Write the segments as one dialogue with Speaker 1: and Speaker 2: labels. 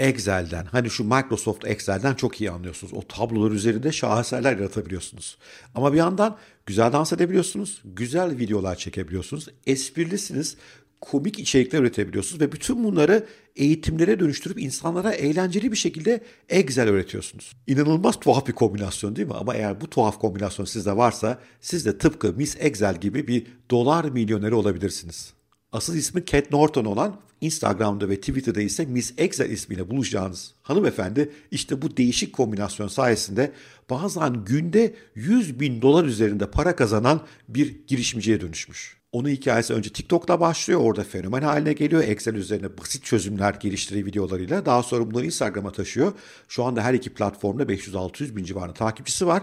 Speaker 1: Excel'den hani şu Microsoft Excel'den çok iyi anlıyorsunuz. O tablolar üzerinde şaheserler yaratabiliyorsunuz. Ama bir yandan güzel dans edebiliyorsunuz. Güzel videolar çekebiliyorsunuz. Esprilisiniz komik içerikler üretebiliyorsunuz ve bütün bunları eğitimlere dönüştürüp insanlara eğlenceli bir şekilde Excel öğretiyorsunuz. İnanılmaz tuhaf bir kombinasyon değil mi? Ama eğer bu tuhaf kombinasyon sizde varsa siz de tıpkı Miss Excel gibi bir dolar milyoneri olabilirsiniz. Asıl ismi Cat Norton olan Instagram'da ve Twitter'da ise Miss Excel ismiyle buluşacağınız hanımefendi işte bu değişik kombinasyon sayesinde bazen günde 100 bin dolar üzerinde para kazanan bir girişimciye dönüşmüş. Onun hikayesi önce TikTok'ta başlıyor. Orada fenomen haline geliyor. Excel üzerine basit çözümler geliştiriyor videolarıyla. Daha sonra bunları Instagram'a taşıyor. Şu anda her iki platformda 500-600 bin civarında takipçisi var.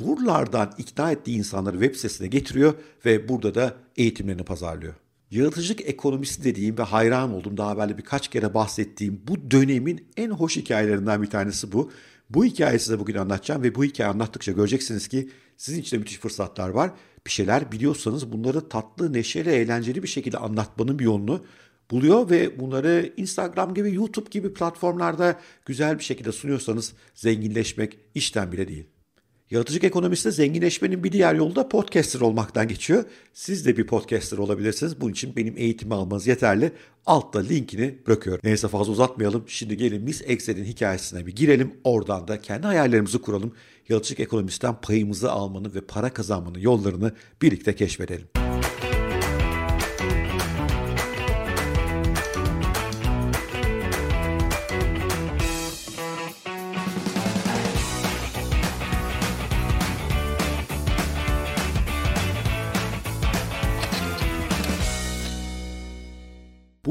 Speaker 1: Buralardan ikna ettiği insanları web sitesine getiriyor ve burada da eğitimlerini pazarlıyor. Yaratıcılık ekonomisi dediğim ve hayran olduğum daha evvel birkaç kere bahsettiğim bu dönemin en hoş hikayelerinden bir tanesi bu. Bu hikayeyi size bugün anlatacağım ve bu hikayeyi anlattıkça göreceksiniz ki sizin için de müthiş fırsatlar var. Bir şeyler biliyorsanız bunları tatlı, neşeli, eğlenceli bir şekilde anlatmanın bir yolunu buluyor ve bunları Instagram gibi, YouTube gibi platformlarda güzel bir şekilde sunuyorsanız zenginleşmek işten bile değil. Yaratıcılık ekonomisinde zenginleşmenin bir diğer yolu da podcaster olmaktan geçiyor. Siz de bir podcaster olabilirsiniz. Bunun için benim eğitimi almanız yeterli. Altta linkini bırakıyorum. Neyse fazla uzatmayalım. Şimdi gelin Miss Excel'in hikayesine bir girelim. Oradan da kendi hayallerimizi kuralım. Yaratıcılık ekonomisten payımızı almanın ve para kazanmanın yollarını birlikte keşfedelim.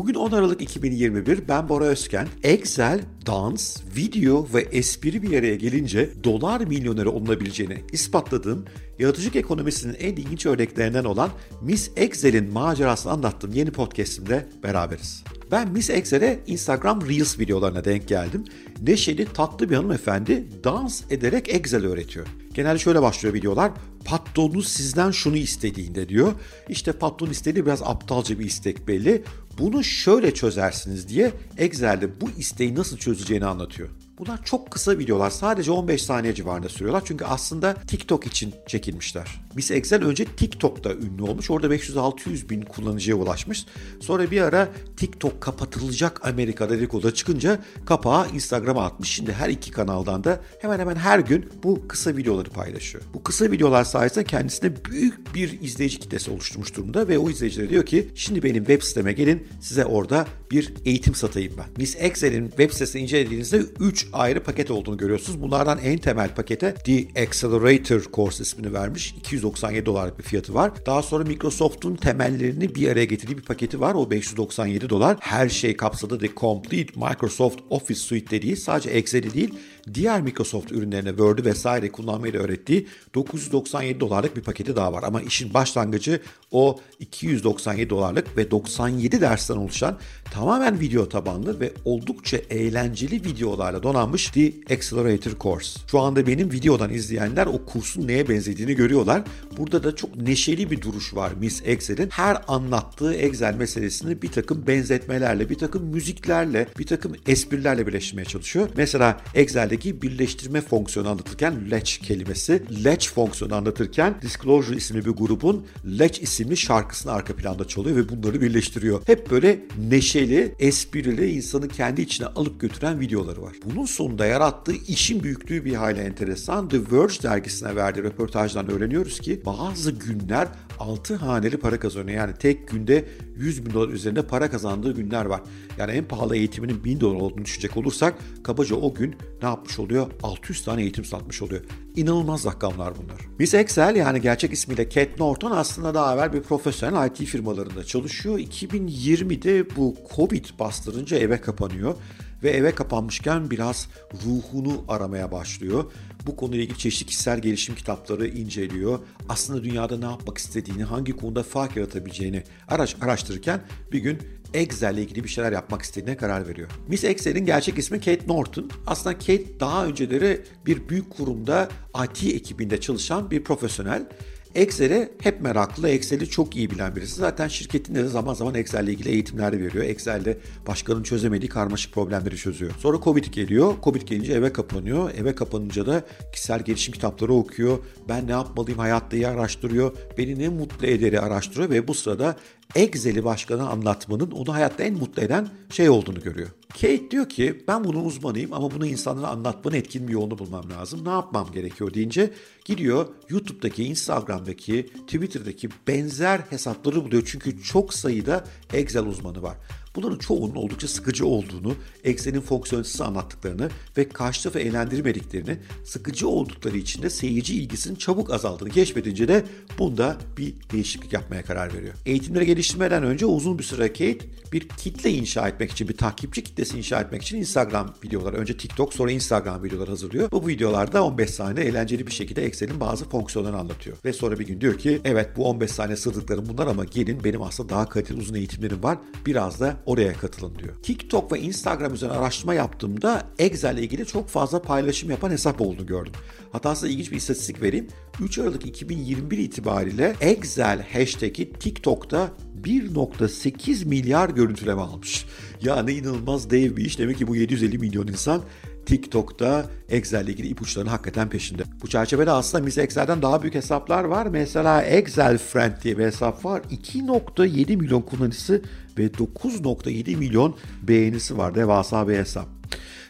Speaker 1: Bugün 10 Aralık 2021 ben Bora Özken. Excel, dans, video ve espri bir araya gelince dolar milyoneri olunabileceğini ispatladığım yaratıcılık ekonomisinin en ilginç örneklerinden olan Miss Excel'in macerasını anlattığım yeni podcastimde beraberiz. Ben Miss Excel'e Instagram Reels videolarına denk geldim. Neşeli, tatlı bir hanımefendi dans ederek Excel öğretiyor. Genelde şöyle başlıyor videolar. Patronunuz sizden şunu istediğinde diyor. İşte patron istediği biraz aptalca bir istek belli. Bunu şöyle çözersiniz diye Excel'de bu isteği nasıl çözeceğini anlatıyor. Bunlar çok kısa videolar. Sadece 15 saniye civarında sürüyorlar. Çünkü aslında TikTok için çekilmişler. Miss Excel önce TikTok'ta ünlü olmuş. Orada 500-600 bin kullanıcıya ulaşmış. Sonra bir ara TikTok kapatılacak Amerika'da dedikoda çıkınca kapağı Instagram'a atmış. Şimdi her iki kanaldan da hemen hemen her gün bu kısa videoları paylaşıyor. Bu kısa videolar sayesinde kendisine büyük bir izleyici kitlesi oluşturmuş durumda ve o izleyicilere diyor ki şimdi benim web siteme gelin size orada bir eğitim satayım ben. Miss Excel'in web sitesini incelediğinizde 3 ayrı paket olduğunu görüyorsunuz. Bunlardan en temel pakete The Accelerator Course ismini vermiş. 297 dolarlık bir fiyatı var. Daha sonra Microsoft'un temellerini bir araya getirdiği bir paketi var. O 597 dolar. Her şey kapsadı The Complete Microsoft Office Suite dediği sadece Excel'i değil diğer Microsoft ürünlerine Word'ü vesaire kullanmayı da öğrettiği 997 dolarlık bir paketi daha var. Ama işin başlangıcı o 297 dolarlık ve 97 dersten oluşan tamamen video tabanlı ve oldukça eğlenceli videolarla donanmış The Accelerator Course. Şu anda benim videodan izleyenler o kursun neye benzediğini görüyorlar. Burada da çok neşeli bir duruş var Miss Excel'in. Her anlattığı Excel meselesini bir takım benzetmelerle, bir takım müziklerle, bir takım esprilerle birleştirmeye çalışıyor. Mesela Excel'deki birleştirme fonksiyonu anlatırken Latch kelimesi, Latch fonksiyonu anlatırken Disclosure isimli bir grubun Latch isimli şarkısını arka planda çalıyor ve bunları birleştiriyor. Hep böyle neşeli, esprili, insanı kendi içine alıp götüren videoları var. Bunun sonunda yarattığı işin büyüklüğü bir hayli enteresan. The Verge dergisine verdiği röportajdan öğreniyoruz ki bazı günler 6 haneli para kazanıyor. Yani tek günde 100 bin dolar üzerinde para kazandığı günler var. Yani en pahalı eğitiminin 1000 dolar olduğunu düşünecek olursak kabaca o gün ne yapmış oluyor? 600 tane eğitim satmış oluyor. İnanılmaz rakamlar bunlar. Miss Excel yani gerçek ismiyle Cat Norton aslında daha evvel bir profesyonel IT firmalarında çalışıyor. 2020'de bu Covid bastırınca eve kapanıyor ve eve kapanmışken biraz ruhunu aramaya başlıyor. Bu konuyla ilgili çeşitli kişisel gelişim kitapları inceliyor. Aslında dünyada ne yapmak istediğini, hangi konuda fark yaratabileceğini araş araştırırken bir gün Excel ile ilgili bir şeyler yapmak istediğine karar veriyor. Miss Excel'in gerçek ismi Kate Norton. Aslında Kate daha önceleri bir büyük kurumda IT ekibinde çalışan bir profesyonel. Excel'e hep meraklı, Excel'i çok iyi bilen birisi. Zaten şirketinde de zaman zaman Excel'le ilgili eğitimler veriyor. Excel'de başkanın çözemediği karmaşık problemleri çözüyor. Sonra Covid geliyor. Covid gelince eve kapanıyor. Eve kapanınca da kişisel gelişim kitapları okuyor. Ben ne yapmalıyım hayatta iyi araştırıyor. Beni ne mutlu ederi araştırıyor ve bu sırada Excel'i başkana anlatmanın onu hayatta en mutlu eden şey olduğunu görüyor. Kate diyor ki ben bunun uzmanıyım ama bunu insanlara anlatmanın etkin bir yolunu bulmam lazım. Ne yapmam gerekiyor deyince gidiyor YouTube'daki, Instagram'daki, Twitter'daki benzer hesapları buluyor. Çünkü çok sayıda Excel uzmanı var. Bunların çoğunun oldukça sıkıcı olduğunu, Excel'in fonksiyonelitesi anlattıklarını ve karşı tarafı eğlendirmediklerini, sıkıcı oldukları için de seyirci ilgisinin çabuk azaldığını keşfedince de bunda bir değişiklik yapmaya karar veriyor. Eğitimleri geliştirmeden önce uzun bir süre Kate bir kitle inşa etmek için, bir takipçi kitlesi inşa etmek için Instagram videoları, önce TikTok sonra Instagram videoları hazırlıyor. Bu videolarda 15 saniye eğlenceli bir şekilde Excel'in bazı fonksiyonlarını anlatıyor. Ve sonra bir gün diyor ki evet bu 15 saniye sırdıklarım bunlar ama gelin benim aslında daha kaliteli uzun eğitimlerim var. Biraz da oraya katılın diyor. TikTok ve Instagram üzerine araştırma yaptığımda Excel ile ilgili çok fazla paylaşım yapan hesap olduğunu gördüm. Hatta size ilginç bir istatistik vereyim. 3 Aralık 2021 itibariyle Excel hashtag'i TikTok'ta 1.8 milyar görüntüleme almış. Yani inanılmaz dev bir iş. Demek ki bu 750 milyon insan TikTok'ta Excel ile ilgili ipuçlarının hakikaten peşinde. Bu çerçevede aslında Miss Excel'den daha büyük hesaplar var. Mesela Excel Friend diye bir hesap var. 2.7 milyon kullanıcısı ve 9.7 milyon beğenisi var. Devasa bir hesap.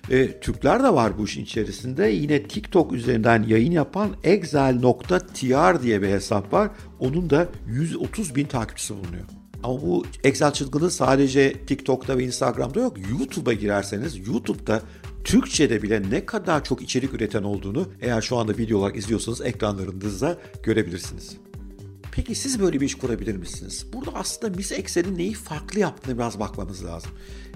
Speaker 1: E, Türkler de var bu işin içerisinde. Yine TikTok üzerinden yayın yapan excel.tr diye bir hesap var. Onun da 130 bin takipçisi bulunuyor. Ama bu Excel çılgınlığı sadece TikTok'ta ve Instagram'da yok. YouTube'a girerseniz YouTube'da Türkçe'de bile ne kadar çok içerik üreten olduğunu eğer şu anda video olarak izliyorsanız ekranlarınızda görebilirsiniz. Peki siz böyle bir iş kurabilir misiniz? Burada aslında Miss Excel'in neyi farklı yaptığını biraz bakmamız lazım.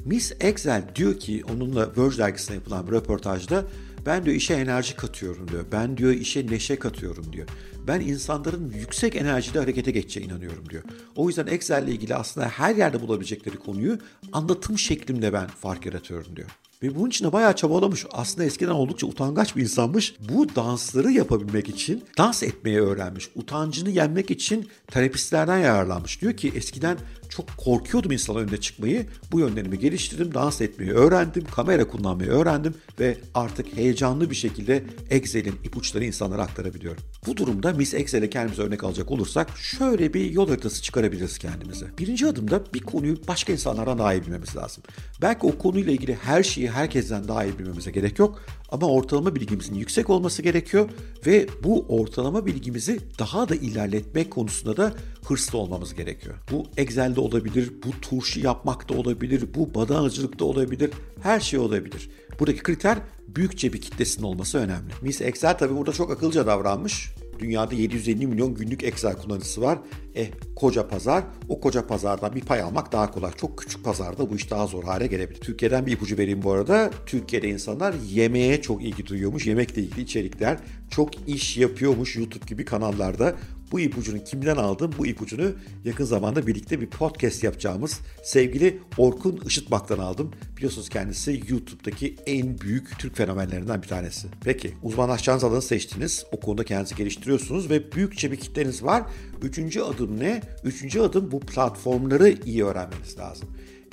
Speaker 1: Miss Excel diyor ki onunla Verge dergisine yapılan bir röportajda ben diyor işe enerji katıyorum diyor. Ben diyor işe neşe katıyorum diyor. Ben insanların yüksek enerjide harekete geçeceğine inanıyorum diyor. O yüzden Excel ile ilgili aslında her yerde bulabilecekleri konuyu anlatım şeklimde ben fark yaratıyorum diyor. Ve bunun için de bayağı çabalamış. Aslında eskiden oldukça utangaç bir insanmış. Bu dansları yapabilmek için dans etmeyi öğrenmiş. Utancını yenmek için terapistlerden yararlanmış. Diyor ki eskiden çok korkuyordum insanlar önüne çıkmayı. Bu yönlerimi geliştirdim, dans etmeyi öğrendim, kamera kullanmayı öğrendim ve artık heyecanlı bir şekilde Excel'in ipuçları insanlara aktarabiliyorum. Bu durumda Miss Excel'e kendimize örnek alacak olursak şöyle bir yol haritası çıkarabiliriz kendimize. Birinci adımda bir konuyu başka insanlardan daha iyi bilmemiz lazım. Belki o konuyla ilgili her şeyi herkesten daha iyi bilmemize gerek yok ama ortalama bilgimizin yüksek olması gerekiyor ve bu ortalama bilgimizi daha da ilerletmek konusunda da hırslı olmamız gerekiyor. Bu Excel'de olabilir, bu turşu yapmak da olabilir, bu badanacılık da olabilir, her şey olabilir. Buradaki kriter büyükçe bir kitlesinin olması önemli. Miss Excel tabii burada çok akıllıca davranmış. Dünyada 750 milyon günlük Excel kullanıcısı var. E koca pazar, o koca pazardan bir pay almak daha kolay. Çok küçük pazarda bu iş daha zor hale gelebilir. Türkiye'den bir ipucu vereyim bu arada. Türkiye'de insanlar yemeğe çok ilgi duyuyormuş. Yemekle ilgili içerikler çok iş yapıyormuş YouTube gibi kanallarda. Bu ipucunu kimden aldım? Bu ipucunu yakın zamanda birlikte bir podcast yapacağımız sevgili Orkun Işıtmak'tan aldım. Biliyorsunuz kendisi YouTube'daki en büyük Türk fenomenlerinden bir tanesi. Peki uzmanlaşacağınız alanı seçtiniz. O konuda kendinizi geliştiriyorsunuz ve büyükçe bir kitleniz var. Üçüncü adım ne? Üçüncü adım bu platformları iyi öğrenmeniz lazım.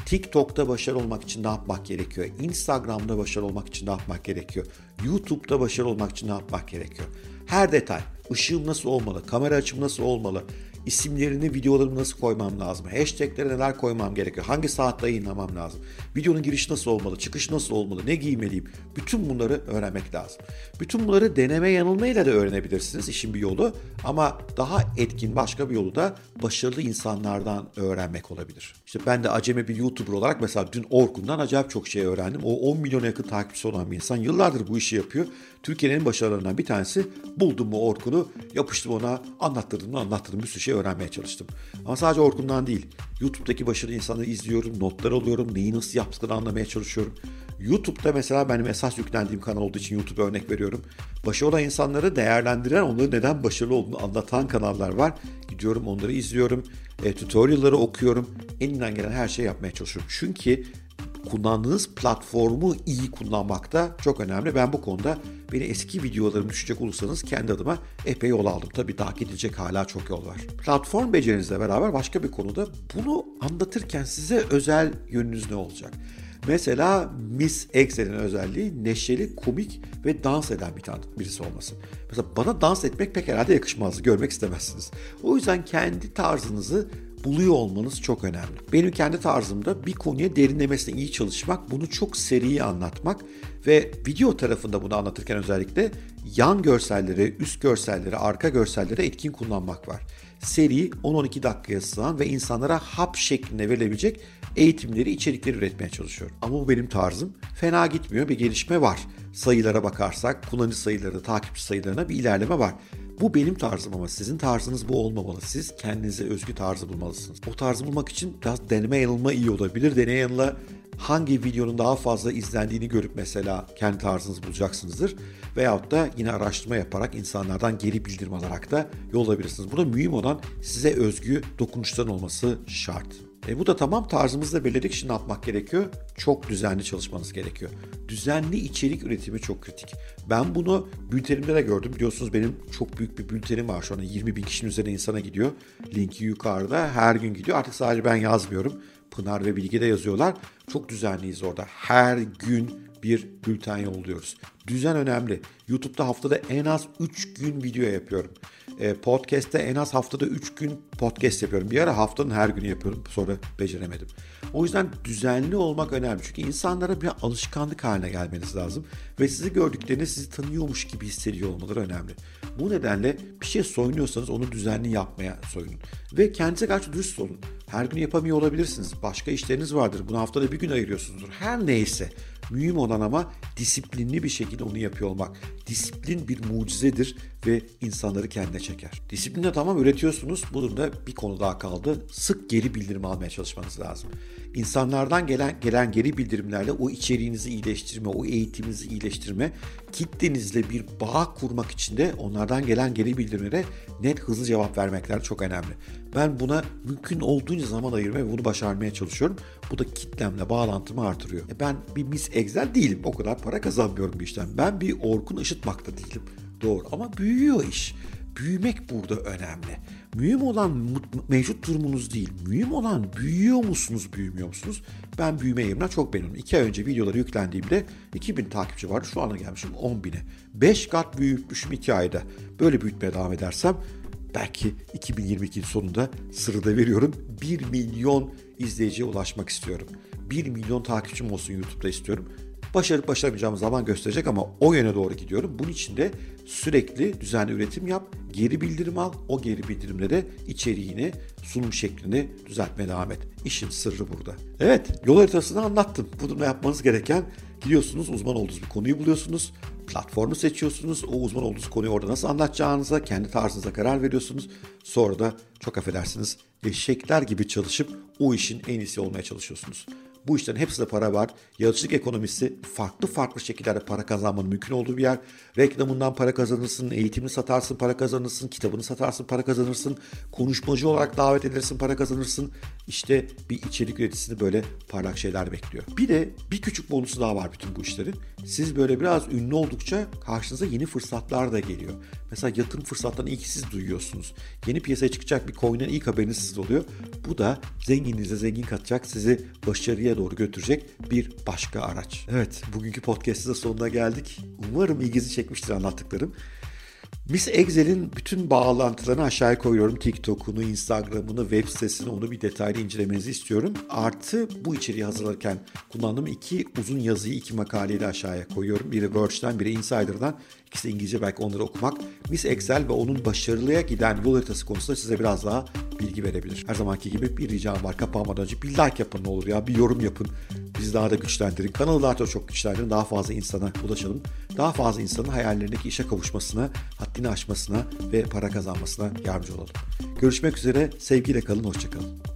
Speaker 1: TikTok'ta başarılı olmak için ne yapmak gerekiyor? Instagram'da başarılı olmak için ne yapmak gerekiyor? YouTube'da başarılı olmak için ne yapmak gerekiyor? Her detay. Işığım nasıl olmalı? Kamera açım nasıl olmalı? İsimlerini videolarımı nasıl koymam lazım? Hashtaglere neler koymam gerekiyor? Hangi saatte yayınlamam lazım? Videonun girişi nasıl olmalı? Çıkış nasıl olmalı? Ne giymeliyim? Bütün bunları öğrenmek lazım. Bütün bunları deneme yanılmayla da öğrenebilirsiniz. işin bir yolu. Ama daha etkin başka bir yolu da başarılı insanlardan öğrenmek olabilir. İşte ben de acemi bir YouTuber olarak mesela dün Orkun'dan acayip çok şey öğrendim. O 10 milyona yakın takipçisi olan bir insan. Yıllardır bu işi yapıyor. Türkiye'nin en başarılarından bir tanesi. Buldum mu Orkun'u, yapıştım ona, anlattırdım mı anlattırdım bir sürü şey öğrenmeye çalıştım. Ama sadece Orkun'dan değil. YouTube'daki başarılı insanları izliyorum, notlar alıyorum, neyi nasıl yaptıklarını anlamaya çalışıyorum. YouTube'da mesela benim esas yüklendiğim kanal olduğu için YouTube örnek veriyorum. Başarılı olan insanları değerlendiren, onların neden başarılı olduğunu anlatan kanallar var. Gidiyorum onları izliyorum, e, tutorial'ları okuyorum. Elinden gelen her şeyi yapmaya çalışıyorum. Çünkü kullandığınız platformu iyi kullanmak da çok önemli. Ben bu konuda beni eski videolarımı düşecek olursanız kendi adıma epey yol aldım. Tabii daha gidecek hala çok yol var. Platform becerinizle beraber başka bir konuda bunu anlatırken size özel yönünüz ne olacak? Mesela Miss Excel'in özelliği neşeli, komik ve dans eden bir tane birisi olması. Mesela bana dans etmek pek herhalde yakışmazdı, görmek istemezsiniz. O yüzden kendi tarzınızı buluyor olmanız çok önemli. Benim kendi tarzımda bir konuya derinlemesine iyi çalışmak, bunu çok seri anlatmak ve video tarafında bunu anlatırken özellikle yan görselleri, üst görselleri, arka görselleri etkin kullanmak var. Seri 10-12 dakikaya sığan ve insanlara hap şeklinde verilebilecek eğitimleri, içerikleri üretmeye çalışıyorum. Ama bu benim tarzım. Fena gitmiyor, bir gelişme var. Sayılara bakarsak, kullanıcı sayıları, takipçi sayılarına bir ilerleme var. Bu benim tarzım ama sizin tarzınız bu olmamalı. Siz kendinize özgü tarzı bulmalısınız. O tarzı bulmak için biraz deneme yanılma iyi olabilir. Deneye yanıla hangi videonun daha fazla izlendiğini görüp mesela kendi tarzınızı bulacaksınızdır. Veyahut da yine araştırma yaparak insanlardan geri bildirim alarak da yol alabilirsiniz. Burada mühim olan size özgü dokunuşların olması şart. E bu da tamam tarzımızı da belirledik. Şimdi atmak gerekiyor? Çok düzenli çalışmanız gerekiyor. Düzenli içerik üretimi çok kritik. Ben bunu bültenimde de gördüm. Biliyorsunuz benim çok büyük bir bültenim var şu an. 20 bin kişinin üzerine insana gidiyor. Linki yukarıda. Her gün gidiyor. Artık sadece ben yazmıyorum. Pınar ve Bilgi de yazıyorlar. Çok düzenliyiz orada. Her gün bir bülten yolluyoruz. Düzen önemli. YouTube'da haftada en az 3 gün video yapıyorum. E, podcast'te en az haftada 3 gün podcast yapıyorum. Bir ara haftanın her günü yapıyorum. Sonra beceremedim. O yüzden düzenli olmak önemli. Çünkü insanlara bir alışkanlık haline gelmeniz lazım. Ve sizi gördüklerinde sizi tanıyormuş gibi hissediyor olmaları önemli. Bu nedenle bir şey soyunuyorsanız onu düzenli yapmaya soyunun. Ve kendinize karşı dürüst olun. Her gün yapamıyor olabilirsiniz. Başka işleriniz vardır. Bunu haftada bir gün ayırıyorsunuzdur. Her neyse. Mühim olan ama disiplinli bir şekilde onu yapıyor olmak. Disiplin bir mucizedir ve insanları kendine çeker. Disiplinle tamam üretiyorsunuz. Bu durumda bir konu daha kaldı. Sık geri bildirim almaya çalışmanız lazım. İnsanlardan gelen gelen geri bildirimlerle o içeriğinizi iyileştirme, o eğitiminizi iyileştirme, kitlenizle bir bağ kurmak için de onlardan gelen geri bildirimlere net hızlı cevap vermekler çok önemli. Ben buna mümkün olduğunca zaman ayırmaya ve bunu başarmaya çalışıyorum. Bu da kitlemle bağlantımı artırıyor. E ben bir Miss Excel değilim. O kadar para kazanmıyorum bir işten. Ben bir Orkun Işıtmak da değilim. Doğru ama büyüyor iş. Büyümek burada önemli. Mühim olan mevcut durumunuz değil. Mühim olan büyüyor musunuz, büyümüyor musunuz? Ben büyüme eğilimden çok memnunum. İki ay önce videoları yüklendiğimde 2000 takipçi vardı. Şu ana gelmişim 10 bine. 5 kat büyütmüşüm 2 ayda. Böyle büyütmeye devam edersem belki 2022 sonunda sırrı da veriyorum. 1 milyon izleyiciye ulaşmak istiyorum. 1 milyon takipçim olsun YouTube'da istiyorum. Başarıp başaramayacağım zaman gösterecek ama o yöne doğru gidiyorum. Bunun için de sürekli düzenli üretim yap, geri bildirim al. O geri bildirimle de içeriğini, sunum şeklini düzeltmeye devam et. İşin sırrı burada. Evet, yol haritasını anlattım. Bu durumda yapmanız gereken gidiyorsunuz uzman olduğunuz bir konuyu buluyorsunuz. Platformu seçiyorsunuz. O uzman olduğunuz konuyu orada nasıl anlatacağınıza, kendi tarzınıza karar veriyorsunuz. Sonra da çok affedersiniz eşekler gibi çalışıp o işin en iyisi olmaya çalışıyorsunuz. Bu işlerin hepsinde para var. Yaratıcılık ekonomisi farklı farklı şekillerde para kazanmanın mümkün olduğu bir yer. Reklamından para kazanırsın, eğitimini satarsın, para kazanırsın, kitabını satarsın, para kazanırsın, konuşmacı olarak davet edilirsin, para kazanırsın. İşte bir içerik üreticisini böyle parlak şeyler bekliyor. Bir de bir küçük bonusu daha var bütün bu işlerin. Siz böyle biraz ünlü oldukça karşınıza yeni fırsatlar da geliyor. Mesela yatırım fırsatlarını ilk siz duyuyorsunuz. Yeni piyasaya çıkacak bir coin'in ilk haberiniz sizde oluyor. Bu da zenginliğinize zengin katacak, sizi başarıya doğru götürecek bir başka araç. Evet, bugünkü podcast'ın sonuna geldik. Umarım ilginizi çekmiştir anlattıklarım. Miss Excel'in bütün bağlantılarını aşağıya koyuyorum. TikTok'unu, Instagram'ını, web sitesini onu bir detaylı incelemenizi istiyorum. Artı bu içeriği hazırlarken kullandığım iki uzun yazıyı iki makaleyi de aşağıya koyuyorum. Biri Verge'den, biri Insider'dan. İkisi İngilizce belki onları okumak. Miss Excel ve onun başarılıya giden yol haritası konusunda size biraz daha bilgi verebilir. Her zamanki gibi bir ricam var. Kapanmadan önce bir like yapın ne olur ya. Bir yorum yapın. Bizi daha da güçlendirin. Kanalı daha çok, çok güçlendirin. Daha fazla insana ulaşalım. Daha fazla insanın hayallerindeki işe kavuşmasına, haddini aşmasına ve para kazanmasına yardımcı olalım. Görüşmek üzere. Sevgiyle kalın. Hoşçakalın.